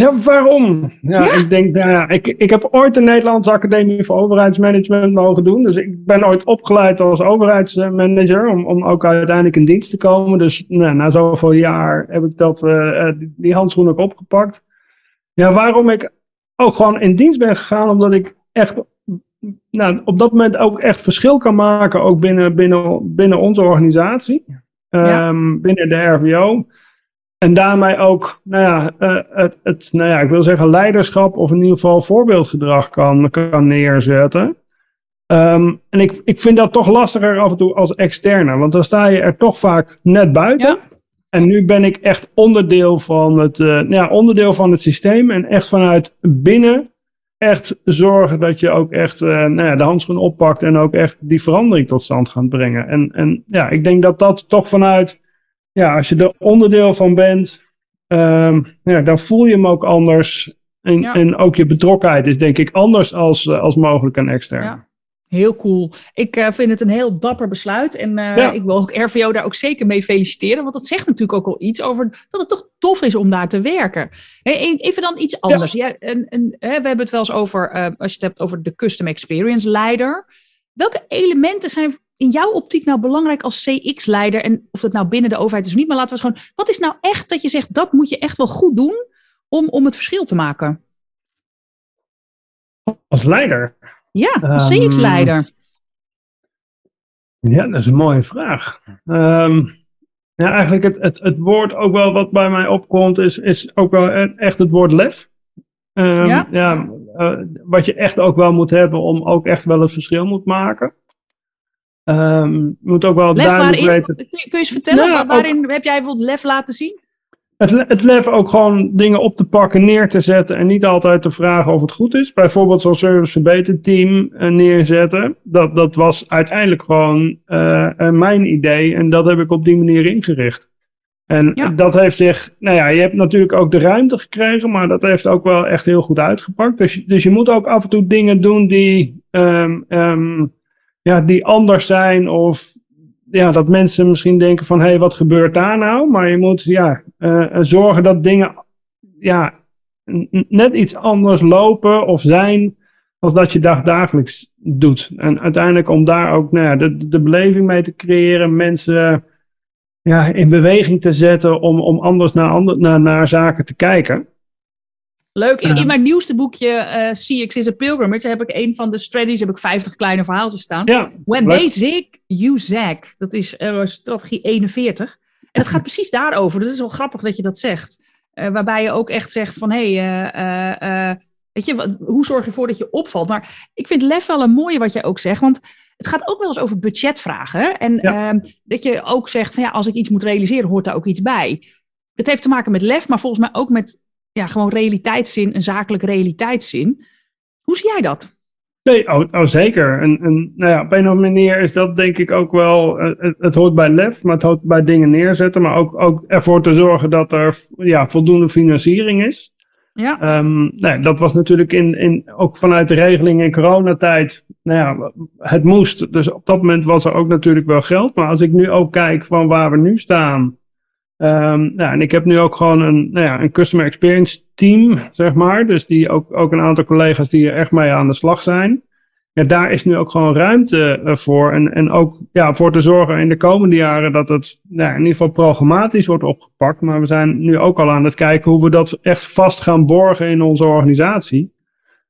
B: ja, waarom? Ja, Ik denk, nou ja, ik, ik heb ooit de Nederlandse Academie voor Overheidsmanagement mogen doen. Dus ik ben ooit opgeleid als overheidsmanager om, om ook uiteindelijk in dienst te komen. Dus nou, na zoveel jaar heb ik dat, uh, die, die handschoen ook opgepakt. Ja, waarom ik ook gewoon in dienst ben gegaan, omdat ik echt nou, op dat moment ook echt verschil kan maken, ook binnen, binnen, binnen onze organisatie, um, binnen de RVO. En daarmee ook, nou ja, uh, het, het, nou ja, ik wil zeggen leiderschap of in ieder geval voorbeeldgedrag kan, kan neerzetten. Um, en ik, ik vind dat toch lastiger af en toe als externe, want dan sta je er toch vaak net buiten. Ja. En nu ben ik echt onderdeel van, het, uh, nou ja, onderdeel van het systeem en echt vanuit binnen echt zorgen dat je ook echt uh, nou ja, de handschoen oppakt en ook echt die verandering tot stand gaat brengen. En, en ja, ik denk dat dat toch vanuit ja, als je er onderdeel van bent, um, ja, dan voel je hem ook anders. En, en ook je betrokkenheid is denk ik anders als, uh, als mogelijk een extern. Ja.
A: Heel cool. Ik uh, vind het een heel dapper besluit. En uh, ja. ik wil ook RVO daar ook zeker mee feliciteren. Want dat zegt natuurlijk ook al iets over dat het toch tof is om daar te werken. Hey, even dan iets anders. Ja. ja en, en, hè, we hebben het wel eens over, als je het hebt over de Custom Experience Leider. Welke elementen zijn in jouw optiek nou belangrijk als CX-leider? En of dat nou binnen de overheid is of niet, maar laten we gewoon. Wat is nou echt dat je zegt dat moet je echt wel goed doen om, om het verschil te maken?
B: Als leider?
A: Ja, als um, CX-leider.
B: Ja, dat is een mooie vraag. Um, ja, eigenlijk het, het, het woord ook wel wat bij mij opkomt, is, is ook wel echt het woord lef. Um, ja. ja uh, wat je echt ook wel moet hebben om ook echt wel het verschil moet maken. Ehm, je moet ook wel
A: Lef
B: duidelijk
A: waarin?
B: weten.
A: Kun je, eens vertellen,
B: Nou,
A: wa- waarin heb jij bijvoorbeeld lef laten zien?
B: Het, het lef ook gewoon dingen op te pakken, neer te zetten en niet altijd te vragen of het goed is. Bijvoorbeeld zo'n service verbeterteam eh, neerzetten. Dat, dat was uiteindelijk gewoon eh, eh, mijn idee en dat heb ik op die manier ingericht. En
A: Ja.
B: dat heeft zich, nou ja, je hebt natuurlijk ook de ruimte gekregen, maar dat heeft ook wel echt heel goed uitgepakt. Dus, je- dus je moet ook af en toe dingen doen die, ehm, ehm, ja, die anders zijn of ja, dat mensen misschien denken van, hé, hey, wat gebeurt daar nou? Maar je moet, ja, eh, zorgen dat dingen, ja, net iets anders lopen of zijn als dat je dag, dagelijks doet. En uiteindelijk om daar ook, nou ja, de, de beleving mee te creëren, mensen ja, in beweging te zetten om, om anders naar, ander, naar, naar zaken te kijken.
A: Leuk. In, mijn nieuwste boekje, eh CX is a Pilgrimage, heb ik een van de strategies, heb ik 50 kleine verhaaltjes staan.
B: Ja,
A: When
B: leuk.
A: they zig, you zag. Dat is eh, strategie 41. En het gaat precies daarover. Het is wel grappig dat je dat zegt. Eh, waarbij je ook echt zegt van, hé, hey, weet je, wat- hoe zorg je ervoor dat je opvalt? Maar ik vind lef wel een mooie wat jij ook zegt, want het gaat ook wel eens over budgetvragen. En
B: Ja.
A: ehm, dat je ook zegt van, ja, als ik iets moet realiseren, hoort daar ook iets bij. Het heeft te maken met lef, maar volgens mij ook met ja, gewoon realiteitszin, een zakelijke realiteitszin. Hoe zie jij dat?
B: Nee, oh, oh, zeker. En, en nou ja, op een of andere manier is dat denk ik ook wel. eh, Het, het hoort bij lef, maar het hoort bij dingen neerzetten. Maar ook, ook ervoor te zorgen dat er ja, voldoende financiering is.
A: Ja,
B: Ehm, nou, ja, dat was natuurlijk in, in, ook vanuit de regeling in coronatijd. Nou ja, het moest. Dus op dat moment was er ook natuurlijk wel geld. Maar als ik nu ook kijk van waar we nu staan. Ehm, nou, en ik heb nu ook gewoon een, nou ja, een customer experience team, zeg maar. Dus die ook, ook een aantal collega's die er echt mee aan de slag zijn. Ja, daar is nu ook gewoon ruimte eh, voor. En, en ook ja, voor te zorgen in de komende jaren dat het nou, in ieder geval programmatisch wordt opgepakt. Maar we zijn nu ook al aan het kijken hoe we dat echt vast gaan borgen in onze organisatie.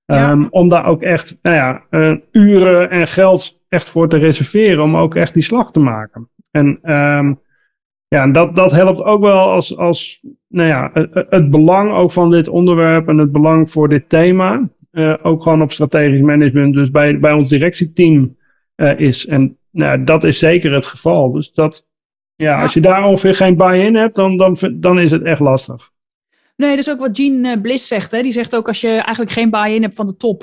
A: Ja.
B: Ehm, om daar ook echt nou ja, eh, uren en geld echt voor te reserveren. Om ook echt die slag te maken. En ehm, ja, en dat, dat helpt ook wel als, als nou ja, het, belang ook van dit onderwerp en het belang voor dit thema. eh, ook gewoon op strategisch management, dus bij, bij ons directieteam eh, is. En nou, dat is zeker het geval. Dus dat, ja,
A: Ja.
B: als je daar ongeveer geen buy-in hebt, dan, dan, dan is het echt lastig.
A: Nee, dat is ook wat Jean eh, Bliss zegt. Hè? Die zegt ook als je eigenlijk geen buy-in hebt van de top,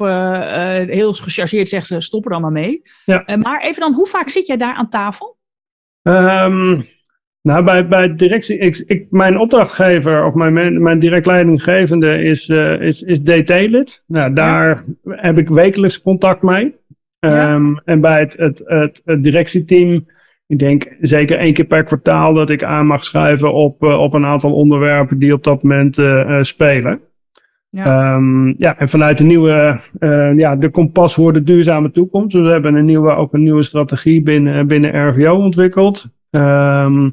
A: heel gechargeerd zegt ze, stop er dan maar mee.
B: Ja.
A: Maar even dan, hoe vaak zit jij daar aan tafel?
B: Ehm, nou, bij, bij directie, ik, ik, mijn opdrachtgever of mijn, mijn direct leidinggevende is, eh, is, is DT-lid. Nou, daar heb ik wekelijks contact mee.
A: Ja.
B: Ehm, En bij het, het, het, het directieteam, ik denk zeker één keer per kwartaal dat ik aan mag schrijven op, eh, op een aantal onderwerpen die op dat moment eh, spelen.
A: Ja.
B: Ehm, ja, en vanuit de nieuwe, ja, de kompas voor de duurzame toekomst. Dus we hebben een nieuwe, ook een nieuwe strategie binnen, binnen RVO ontwikkeld. Ehm,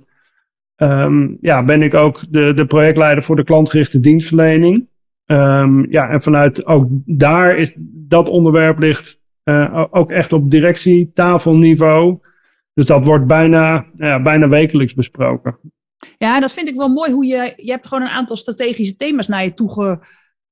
B: ehm, ja, ben ik ook de, de projectleider voor de klantgerichte dienstverlening. Ehm, ja, en vanuit ook daar is dat onderwerp ligt eh, ook echt op directietafelniveau. Dus dat wordt bijna, ja, bijna wekelijks besproken.
A: Ja, dat vind ik wel mooi hoe je, je hebt gewoon een aantal strategische thema's naar je toe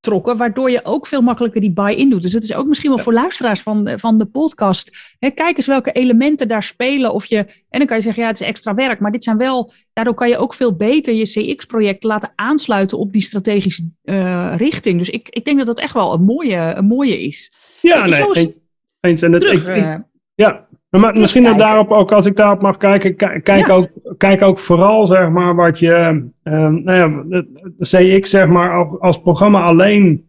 A: getrokken, waardoor je ook veel makkelijker die buy-in doet. Dus het is ook misschien wel voor luisteraars van, van de podcast. Hè, kijk eens welke elementen daar spelen. Of je, en dan kan je zeggen, ja, het is extra werk, maar dit zijn wel, daardoor kan je ook veel beter je CX-project laten aansluiten op die strategische eh, richting. Dus ik, ik denk dat dat echt wel een mooie, een mooie is.
B: Ja,
A: Hey,
B: nee, eens. eens. En het,
A: Terug,
B: ik- ik-
A: eh,
B: Ja, maar misschien dat daarop ook, als ik daarop mag kijken, ki- kijk,
A: Ja.
B: ook, kijk ook vooral, zeg maar, wat je, eh, nou ja, CX, zeg maar, als- programma alleen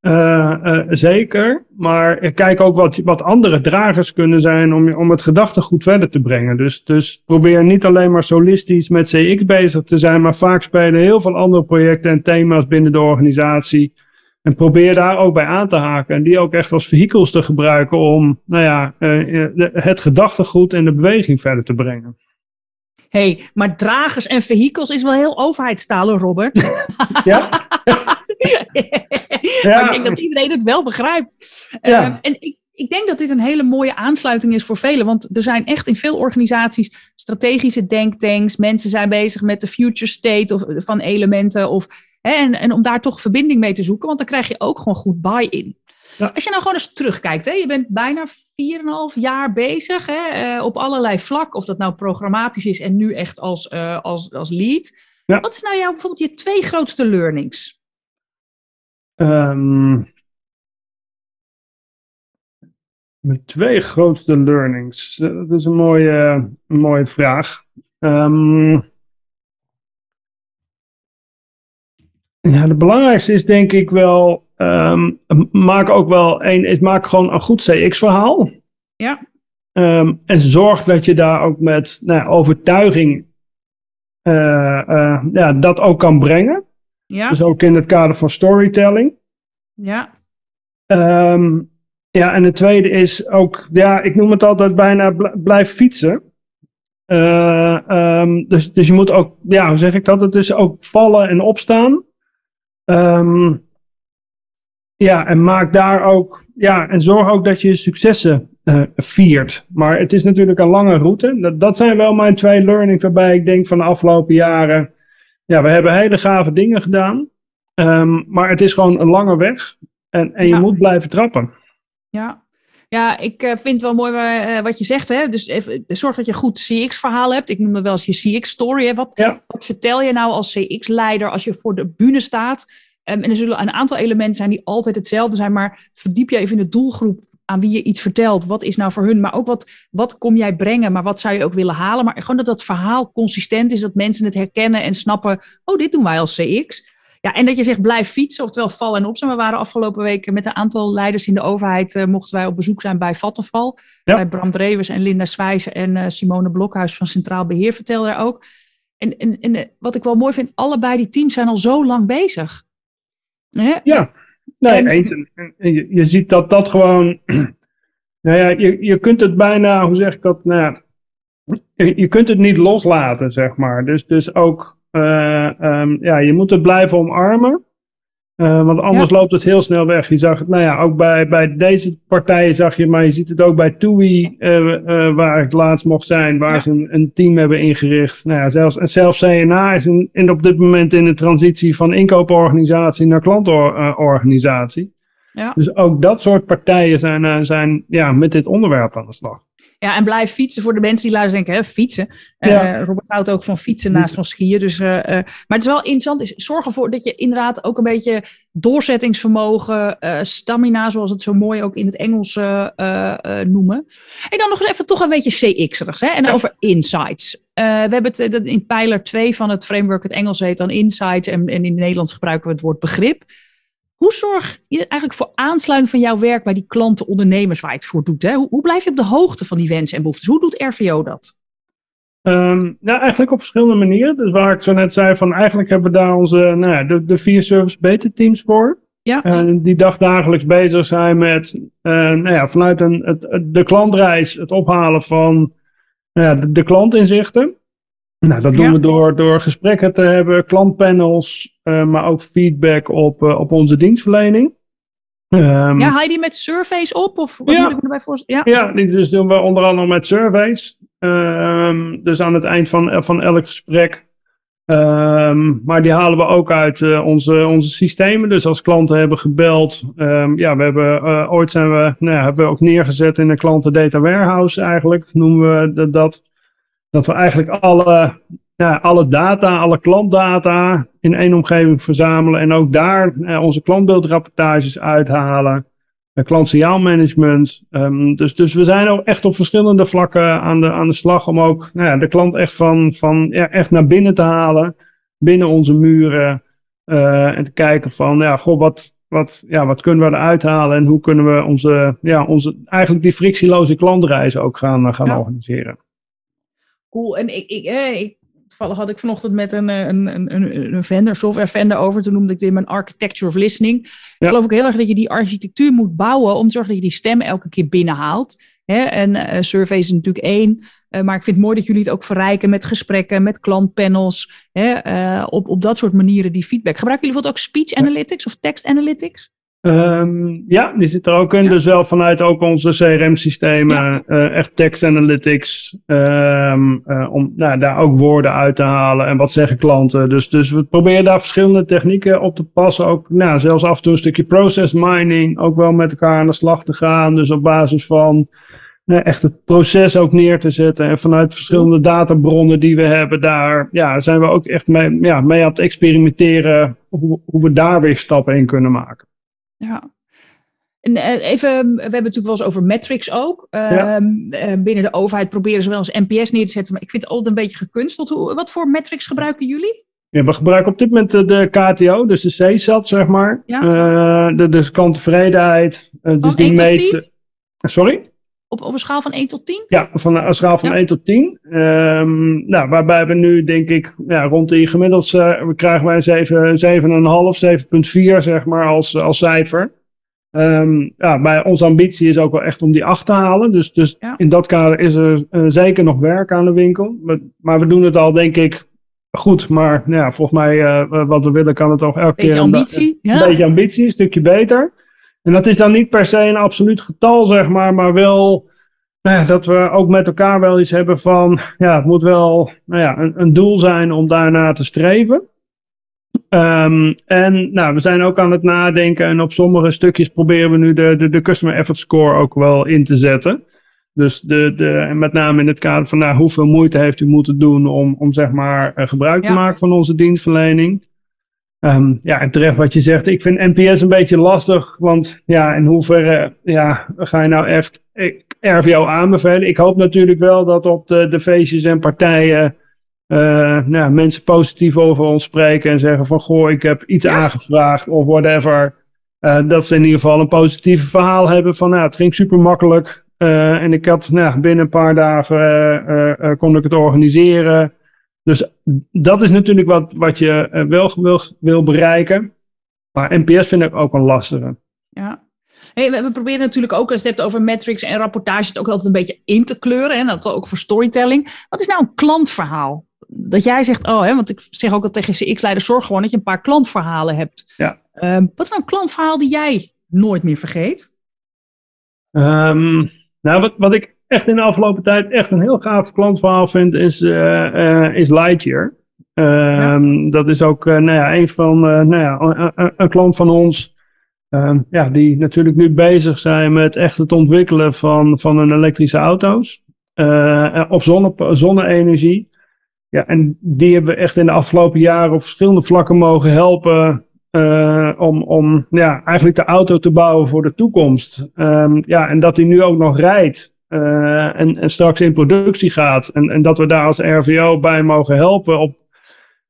B: eh, eh, zeker, maar kijk ook wat, wat andere dragers kunnen zijn om, om het gedachtegoed verder te brengen. Dus, dus probeer niet alleen maar solistisch met CX bezig te zijn, maar vaak spelen heel veel andere projecten en thema's binnen de organisatie. En probeer daar ook bij aan te haken. En die ook echt als vehikels te gebruiken om nou ja, eh, eh, het gedachtegoed en de beweging verder te brengen.
A: hey, maar dragers en vehikels is wel heel overheidstaal, hoor, Robert.
B: Ja?
A: Maar ik denk dat iedereen het wel begrijpt.
B: Ja.
A: Ehm, en ik, ik denk dat dit een hele mooie aansluiting is voor velen. Want er zijn echt in veel organisaties strategische denktanks. Mensen zijn bezig met de future state of, van elementen. Of, en, en om daar toch verbinding mee te zoeken. Want dan krijg je ook gewoon goed buy-in. Als je nou gewoon eens terugkijkt, hè, je bent bijna 4,5 jaar bezig hè, uh, op allerlei vlakken, of dat nou programmatisch is en nu echt als, uh, als, als lead. Ja. Wat is nou jouw bijvoorbeeld je twee grootste learnings?
B: Um, mijn twee grootste learnings. Dat is een mooie, een mooie vraag. Um, ja, de belangrijkste is denk ik wel. Um, maak ook wel een. Is maak gewoon een goed CX-verhaal.
A: Ja.
B: Um, en zorg dat je daar ook met nou, overtuiging. Uh, uh, ja, dat ook kan brengen.
A: Ja.
B: Dus ook in het kader van storytelling.
A: Ja.
B: Um, ja, en het tweede is ook, ja, ik noem het altijd bijna blijf fietsen. Uh, um, dus, dus je moet ook, ja, hoe zeg ik dat? Het is ook vallen en opstaan. Um, ja, en maak daar ook, ja, en zorg ook dat je successen uh, viert. Maar het is natuurlijk een lange route. Dat, dat zijn wel mijn twee learnings waarbij ik denk van de afgelopen jaren, ja, we hebben hele gave dingen gedaan. Um, maar het is gewoon een lange weg. En, en je ja. moet blijven trappen.
A: Ja, ja, ik uh, vind het wel mooi uh, wat je zegt. Hè? Dus even, zorg dat je een goed CX-verhaal hebt. Ik noem dat wel eens je CX-story. Wat,
B: ja.
A: wat, vertel je nou als CX-leider als je voor de bühne staat? Um, en er zullen een aantal elementen zijn die altijd hetzelfde zijn. Maar verdiep je even in de doelgroep aan wie je iets vertelt. Wat is nou voor hun? Maar ook wat, wat kom jij brengen? Maar wat zou je ook willen halen? Maar gewoon dat dat verhaal consistent is. Dat mensen het herkennen en snappen. Oh, dit doen wij als CX. Ja, en dat je zegt blijf fietsen, oftewel vallen en opstaan. We waren afgelopen weken met een aantal leiders in de overheid, uh, mochten wij op bezoek zijn bij Vattenval. Ja. Bij Bram Drewers en Linda Zwijzen en uh, Simone Blokhuis van Centraal Beheer vertelde daar ook. En, en, en uh, wat ik wel mooi vind, allebei die teams zijn al zo lang bezig.
B: Hè? Ja, nee, en, eens. En, en je, je, ziet dat dat gewoon, nou ja, je, je kunt het bijna, hoe zeg ik dat, nou ja, je, je kunt het niet loslaten, zeg maar. Dus, dus ook um, ja, je moet het blijven omarmen. Uh, want anders ja. loopt het heel snel weg. Je zag het, nou ja, ook bij, bij deze partijen zag je, maar je ziet het ook bij TUI, uh, waar ik laatst mocht zijn, waar ja. ze een, een, team hebben ingericht. Nou ja, zelfs, en zelfs CNA is in, in op dit moment in de transitie van inkooporganisatie naar klantorganisatie.
A: Ja.
B: Dus ook dat soort partijen zijn, zijn ja, met dit onderwerp aan de slag.
A: Ja, en blijf fietsen voor de mensen die luisteren denken, hè, fietsen. Ja. Uh, Robert houdt ook van fietsen naast van skiën. Dus, uh, uh, maar het is wel interessant, is zorg ervoor dat je inderdaad ook een beetje doorzettingsvermogen, stamina, zoals het zo mooi ook in het Engels noemen. En dan nog eens even toch een beetje CX'erigs, hè? En ja. over insights. we hebben het in pijler 2 van het framework, het Engels heet dan insights en, en in het Nederlands gebruiken we het woord begrip. Hoe zorg je eigenlijk voor aansluiting van jouw werk bij die klanten, ondernemers waar je het voor doet? Hè? Hoe, hoe blijf je op de hoogte van die wensen en behoeftes? Hoe doet RVO dat?
B: Um, nou, eigenlijk op verschillende manieren. Dus waar ik zo net zei, van eigenlijk hebben we daar onze, nou ja, de, de vier service beta teams voor.
A: Ja.
B: Uh, die dagdagelijks bezig zijn met, uh, nou ja, vanuit een, het, de klantreis, het ophalen van nou ja, de, de klantinzichten. Nou, dat doen ja. we door, door gesprekken te hebben, klantpanels, uh, maar ook feedback op, uh, op onze dienstverlening.
A: Um, ja, haal je die met surveys op? Of wat
B: ja.
A: moet ik me erbij voorstellen?
B: Ja, ja die dus doen we onder andere met surveys. Um, dus aan het eind van, van elk gesprek. Um, maar die halen we ook uit uh, onze, onze systemen. Dus als klanten hebben gebeld. ja, we hebben ooit zijn we, nou ja, hebben we ook neergezet in een klanten data warehouse eigenlijk. Noemen we dat. Dat we eigenlijk alle, ja, alle data, alle klantdata in één omgeving verzamelen. En ook daar eh, onze klantbeeldrapportages uithalen. Uh, klantsignaalmanagement. Um, dus, dus we zijn ook echt op verschillende vlakken aan de, aan de slag om ook nou ja, de klant echt, van, van, ja, echt naar binnen te halen. Binnen onze muren. Uh, en te kijken van, ja, goh, wat, wat, ja, wat kunnen we eruit halen en hoe kunnen we onze, ja, onze, eigenlijk die frictieloze klantreizen ook gaan, gaan ja. organiseren
A: cool. En ik, ik, eh, ik, toevallig had ik vanochtend met een, een, een, een vendor, software vendor over. Toen noemde ik dit mijn architecture of listening. Ja. Ik geloof ook heel erg dat je die architectuur moet bouwen om te zorgen dat je die stem elke keer binnenhaalt. Hè? En uh, survey is natuurlijk één. Uh, maar ik vind het mooi dat jullie het ook verrijken met gesprekken, met klantpanels. Hè? Uh, op, op dat soort manieren die feedback. Gebruiken jullie bijvoorbeeld ook speech analytics of text analytics?
B: Ehm, ja, die zit er ook in. Dus wel vanuit ook onze CRM-systemen, eh, echt text analytics, um, om nou, daar ook woorden uit te halen en wat zeggen klanten. Dus, dus we proberen daar verschillende technieken op te passen. Ook nou, zelfs af en toe een stukje process mining, ook wel met elkaar aan de slag te gaan. Dus op basis van echt het proces ook neer te zetten. En vanuit verschillende databronnen die we hebben, daar ja, zijn we ook echt mee, ja, mee aan het experimenteren hoe, hoe we daar weer stappen in kunnen maken.
A: Ja. En eh, even, we hebben het natuurlijk wel eens over metrics ook. Ehm, eh, binnen de overheid proberen ze wel eens NPS neer te zetten, maar ik vind het altijd een beetje gekunsteld. Hoe, wat voor metrics gebruiken jullie?
B: Ja, we gebruiken op dit moment de, KTO, dus de CSAT, zeg maar. Ja. Uh, de, dus klanttevredenheid. Uh, dus die meet. Sorry?
A: Op, op een schaal van 1 tot 10?
B: Ja, van een schaal van 1 tot 10. Um, ehm, nou, waarbij we nu, denk ik, ja, rond die gemiddeld uh, krijgen wij 7,5, 7,4 zeg maar als, als cijfer. Um, ja, bij onze ambitie is ook wel echt om die 8 te halen. Dus, dus in dat kader is er uh, zeker nog werk aan de winkel. Maar, maar, we doen het al, denk ik, goed. Maar nou ja, volgens mij, uh, wat we willen, kan het ook elke
A: beetje
B: keer
A: ambitie,
B: een, een beetje ambitie, een stukje beter. En dat is dan niet per se een absoluut getal, zeg maar, maar wel nou dat we ook met elkaar wel iets hebben van, ja, het moet wel nou ja, een, een doel zijn om daarna te streven. Um, en nou, we zijn ook aan het nadenken en op sommige stukjes proberen we nu de, de, de Customer Effort Score ook wel in te zetten. Dus de, de, met name in het kader van nou, hoeveel moeite heeft u moeten doen om, om zeg maar eh, gebruik te maken van onze dienstverlening. Um, ja, en terecht wat je zegt. Ik vind NPS een beetje lastig. Want ja, in hoeverre ja, ga je nou echt RVO aanbevelen? Ik hoop natuurlijk wel dat op de, de feestjes en partijen uh, nou, mensen positief over ons spreken en zeggen van goh, ik heb iets aangevraagd of whatever. Uh, dat ze in ieder geval een positief verhaal hebben van nou, het ging super makkelijk. Uh, en ik had nou, binnen een paar dagen kon ik het organiseren. Dus dat is natuurlijk wat, wat je uh, wel wil, wil bereiken. Maar NPS vind ik ook een lastige.
A: Ja. Hey, we, proberen natuurlijk ook, als je het hebt over metrics en rapportage, het ook altijd een beetje in te kleuren. En dat ook voor storytelling. Wat is nou een klantverhaal? Dat jij zegt, oh, hè, want ik zeg ook al tegen CX-leiders, zorg gewoon dat je een paar klantverhalen hebt.
B: Ja.
A: Um, wat is nou een klantverhaal die jij nooit meer vergeet?
B: Um, nou, wat, wat ik echt in de afgelopen tijd echt een heel gaaf klantverhaal vind, is, uh, is Lightyear. Ehm, dat is ook uh, nou ja, een van, nou ja, een, klant van ons. Ehm, ja, die natuurlijk nu bezig zijn met echt het ontwikkelen van, van een elektrische auto's. op zonne, zonne-energie. Ja, en die hebben we echt in de afgelopen jaren op verschillende vlakken mogen helpen. om, om ja, eigenlijk de auto te bouwen voor de toekomst. Um, ja, en dat die nu ook nog rijdt. Uh, en, en, straks in productie gaat. En, en, dat we daar als RVO bij mogen helpen op,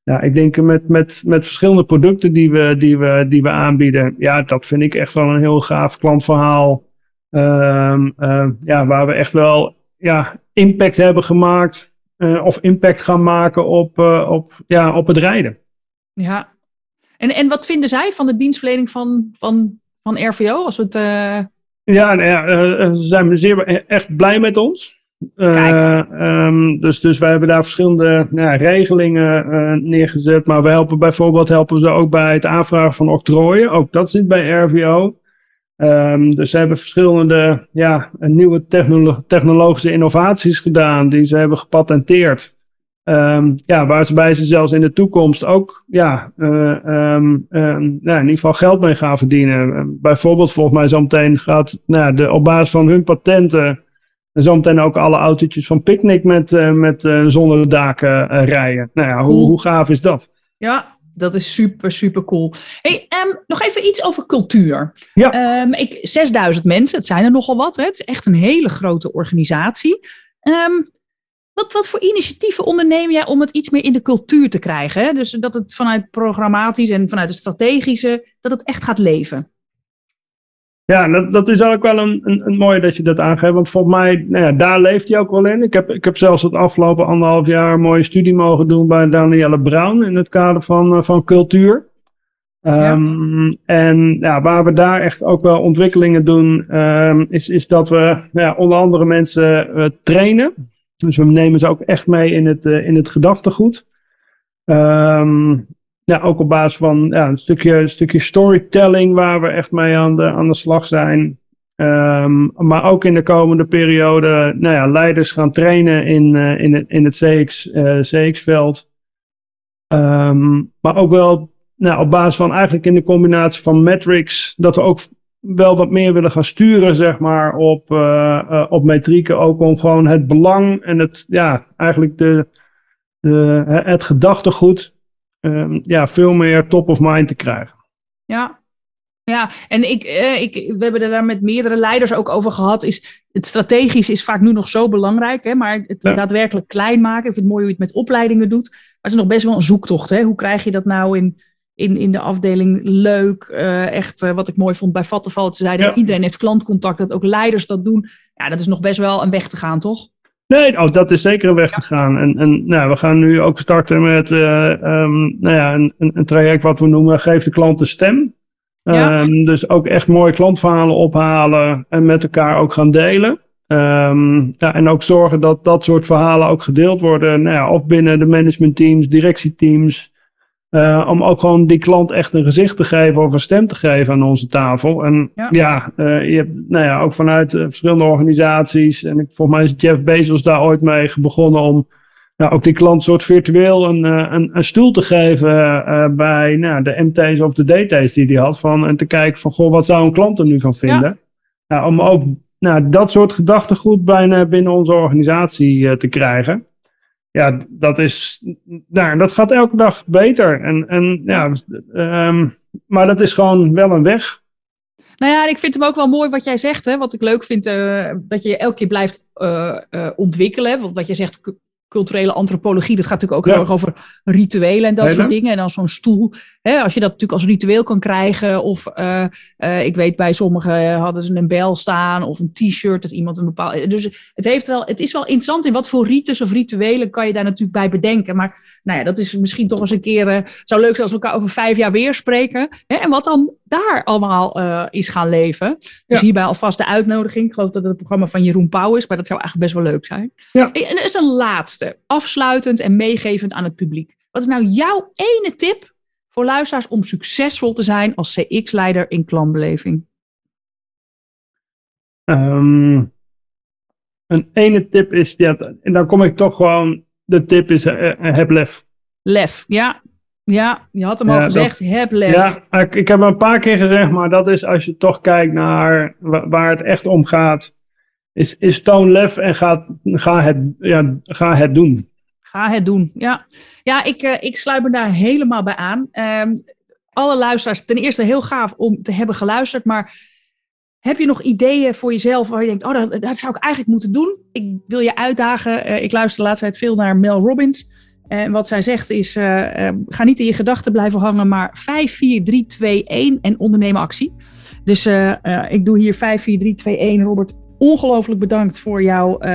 B: ja, ik denk met, met, met verschillende producten die we, die, we, die we aanbieden. Ja, dat vind ik echt wel een heel gaaf klantverhaal. Uh, uh, ja, waar we echt wel ja, impact hebben gemaakt. Uh, of impact gaan maken op, op, ja, op het rijden.
A: Ja, en, en wat vinden zij van de dienstverlening van, van, van RVO? Als we het
B: ja, nou ja uh, ze zijn zeer echt blij met ons. Uh, um, dus, dus wij hebben daar verschillende nou, regelingen uh, neergezet. Maar we helpen bijvoorbeeld helpen ze ook bij het aanvragen van octrooien. Ook dat zit bij RVO. Um, dus ze hebben verschillende ja, nieuwe technolo technologische innovaties gedaan die ze hebben gepatenteerd. Um, ja, waarbij ze zelfs in de toekomst ook ja, uh, um, um, nou, in ieder geval geld mee gaan verdienen. bijvoorbeeld, volgens mij, zometeen gaat nou, de, op basis van hun patenten. zometeen ook alle autootjes van Picnic met, uh, met uh, zonnedaken rijden. Nou ja, hoe, hoe gaaf is dat?
A: Ja, dat is super, super cool. Hey, um, nog even iets over cultuur.
B: Ja.
A: Um, ik, 6000 mensen, het zijn er nogal wat. Hè? Het is echt een hele grote organisatie. Um, wat, wat voor initiatieven onderneem jij om het iets meer in de cultuur te krijgen? Hè? Dus dat het vanuit programmatisch en vanuit het strategische, dat het echt gaat leven.
B: Ja, dat, dat is ook wel een, een, een mooie dat je dat aangeeft. Want volgens mij, nou ja, daar leeft hij ook wel in. Ik heb, ik heb zelfs het afgelopen anderhalf jaar een mooie studie mogen doen bij Danielle Brown in het kader van, eh, van cultuur. Ja. Um, en ja, waar we daar echt ook wel ontwikkelingen doen, um, is, is dat we ja, onder andere mensen uh, trainen. Dus we nemen ze ook echt mee in het, uh, in het gedachtegoed. Um, ja, ook op basis van ja, een, stukje, een stukje storytelling waar we echt mee aan de, aan de slag zijn. Ehm, maar ook in de komende periode nou ja, leiders gaan trainen in, uh, in, het, in het CX, uh, CX-veld. Um, maar ook wel nou, op basis van eigenlijk in de combinatie van metrics, dat we ook wel wat meer willen gaan sturen, zeg maar, op, uh, op metrieken. Ook om gewoon het belang en het, ja, eigenlijk de, de, het gedachtegoed um, ja, veel meer top of mind te krijgen.
A: Ja, ja, en ik, eh, ik, we hebben er daar met meerdere leiders ook over gehad. Is, het strategisch is vaak nu nog zo belangrijk, hè, maar het daadwerkelijk klein maken. Ik vind het mooi hoe je het met opleidingen doet. Maar het is nog best wel een zoektocht. Hè? Hoe krijg je dat nou in, in, in de afdeling leuk? Uh, echt, uh, wat ik mooi vond bij Vattenval, te zeiden, ja. iedereen heeft klantcontact, dat ook leiders dat doen. Ja, dat is nog best wel een weg te gaan, toch?
B: Nee, oh, dat is zeker een weg te gaan. En, en nou, we gaan nu ook starten met uh, um, nou ja, een, een, traject wat we noemen Geef de klant een stem. Ja. Um, dus ook echt mooie klantverhalen ophalen en met elkaar ook gaan delen. Um, ja, en ook zorgen dat dat soort verhalen ook gedeeld worden. Nou ja, of binnen de managementteams, directieteams. Uh, om ook gewoon die klant echt een gezicht te geven of een stem te geven aan onze tafel. En ja, ja uh, je hebt nou ja, ook vanuit uh, verschillende organisaties. En ik, volgens mij is Jeff Bezos daar ooit mee begonnen om nou, ook die klant soort virtueel een, een, een stoel te geven bij nou, de MT's of de DT's die hij had. Van, en te kijken van, goh, wat zou een klant er nu van vinden? Ja. Nou, om ook nou, dat soort gedachtegoed bijna binnen onze organisatie te krijgen ja, dat is, nou, dat gaat elke dag beter. En, en ja, um, maar dat is gewoon wel een weg.
A: Nou ja, ik vind hem ook wel mooi wat jij zegt. Hè? Wat ik leuk vind, uh, dat je elke keer blijft uh, uh, ontwikkelen. Want wat je zegt, culturele antropologie, dat gaat natuurlijk ook heel erg over rituelen en dat soort dingen. En dan zo'n stoel, hè, als je dat natuurlijk als ritueel kan krijgen. Of uh, uh, ik weet bij sommigen hadden ze een bel staan of een t-shirt dat iemand een bepaalde. Dus het, heeft wel, het is wel interessant in wat voor rites of rituelen kan je daar natuurlijk bij bedenken. Maar nou ja, dat is misschien toch eens een keer. Uh, zou leuk zijn als we elkaar over vijf jaar weer spreken. Hè, en wat dan daar allemaal uh, is gaan leven. Dus ja. hierbij alvast de uitnodiging. Ik geloof dat het het programma van Jeroen Pauw is, maar dat zou eigenlijk best wel leuk zijn. Ja. En er is een laatste, afsluitend en meegevend aan het publiek. Wat is nou jouw ene tip voor luisteraars om succesvol te zijn als CX-leider in klantbeleving?
B: Um, een ene tip is, ja, en dan kom ik toch gewoon de tip is, uh, heb lef.
A: Lef, ja. Ja, je had hem al gezegd, dat, heb lef.
B: Ja, ik, ik heb hem een paar keer gezegd, maar dat is als je toch kijkt naar waar het echt om gaat. Is, is toon lef en ga, ga, het, ja, ga het doen.
A: Ga het doen, ja. Ja, ik, uh, ik sluit me daar helemaal bij aan. Um, alle luisteraars, ten eerste heel gaaf om te hebben geluisterd, maar heb je nog ideeën voor jezelf waar je denkt, oh, dat, dat zou ik eigenlijk moeten doen? Ik wil je uitdagen. Uh, ik luister de laatste tijd veel naar Mel Robbins. En wat zij zegt is, uh, uh, ga niet in je gedachten blijven hangen, maar 5, 4, 3, 2, 1 en ondernemen actie. Dus ik doe hier 5, 4, 3, 2, 1. Robert, ongelooflijk bedankt voor jou,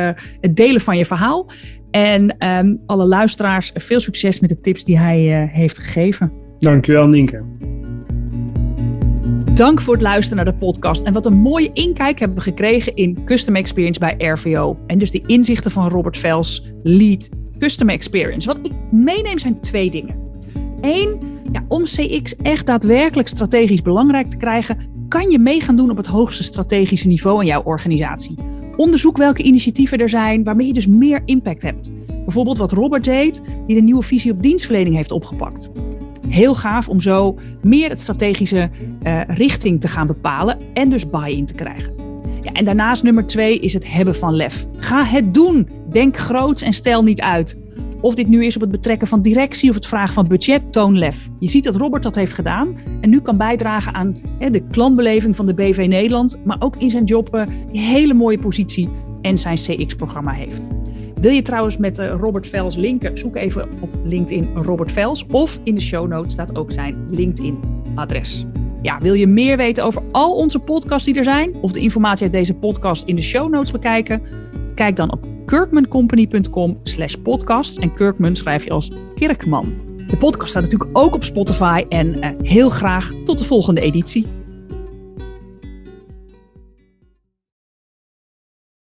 A: het delen van je verhaal. En um, alle luisteraars, veel succes met de tips die hij heeft gegeven.
B: Dankjewel, Nienke.
A: Dank voor het luisteren naar de podcast. En wat een mooie inkijk hebben we gekregen in Custom Experience bij RVO. En dus de inzichten van Robert Vels, lead Custom Experience. Wat ik meeneem zijn twee dingen. Eén, ja, om CX echt daadwerkelijk strategisch belangrijk te krijgen, kan je mee gaan doen op het hoogste strategische niveau in jouw organisatie. Onderzoek welke initiatieven er zijn waarmee je dus meer impact hebt. Bijvoorbeeld wat Robert deed, die de nieuwe visie op dienstverlening heeft opgepakt. Heel gaaf om zo meer het strategische uh, richting te gaan bepalen en dus buy-in te krijgen. Ja, en daarnaast nummer twee is het hebben van lef. Ga het doen. Denk groots en stel niet uit. Of dit nu is op het betrekken van directie of het vragen van budget, toon lef. Je ziet dat Robert dat heeft gedaan en nu kan bijdragen aan de klantbeleving van de BV Nederland, maar ook in zijn job een hele mooie positie en zijn CX-programma heeft. Wil je trouwens met uh, Robert Vels linken? Zoek even op LinkedIn Robert Vels. Of in de show notes staat ook zijn LinkedIn-adres. Ja, wil je meer weten over al onze podcasts die er zijn? Of de informatie uit deze podcast in de show notes bekijken? Kijk dan op kirkmancompany.com slash podcast. En Kirkman schrijf je als Kirkman. De podcast staat natuurlijk ook op Spotify. En uh, heel graag tot de volgende editie.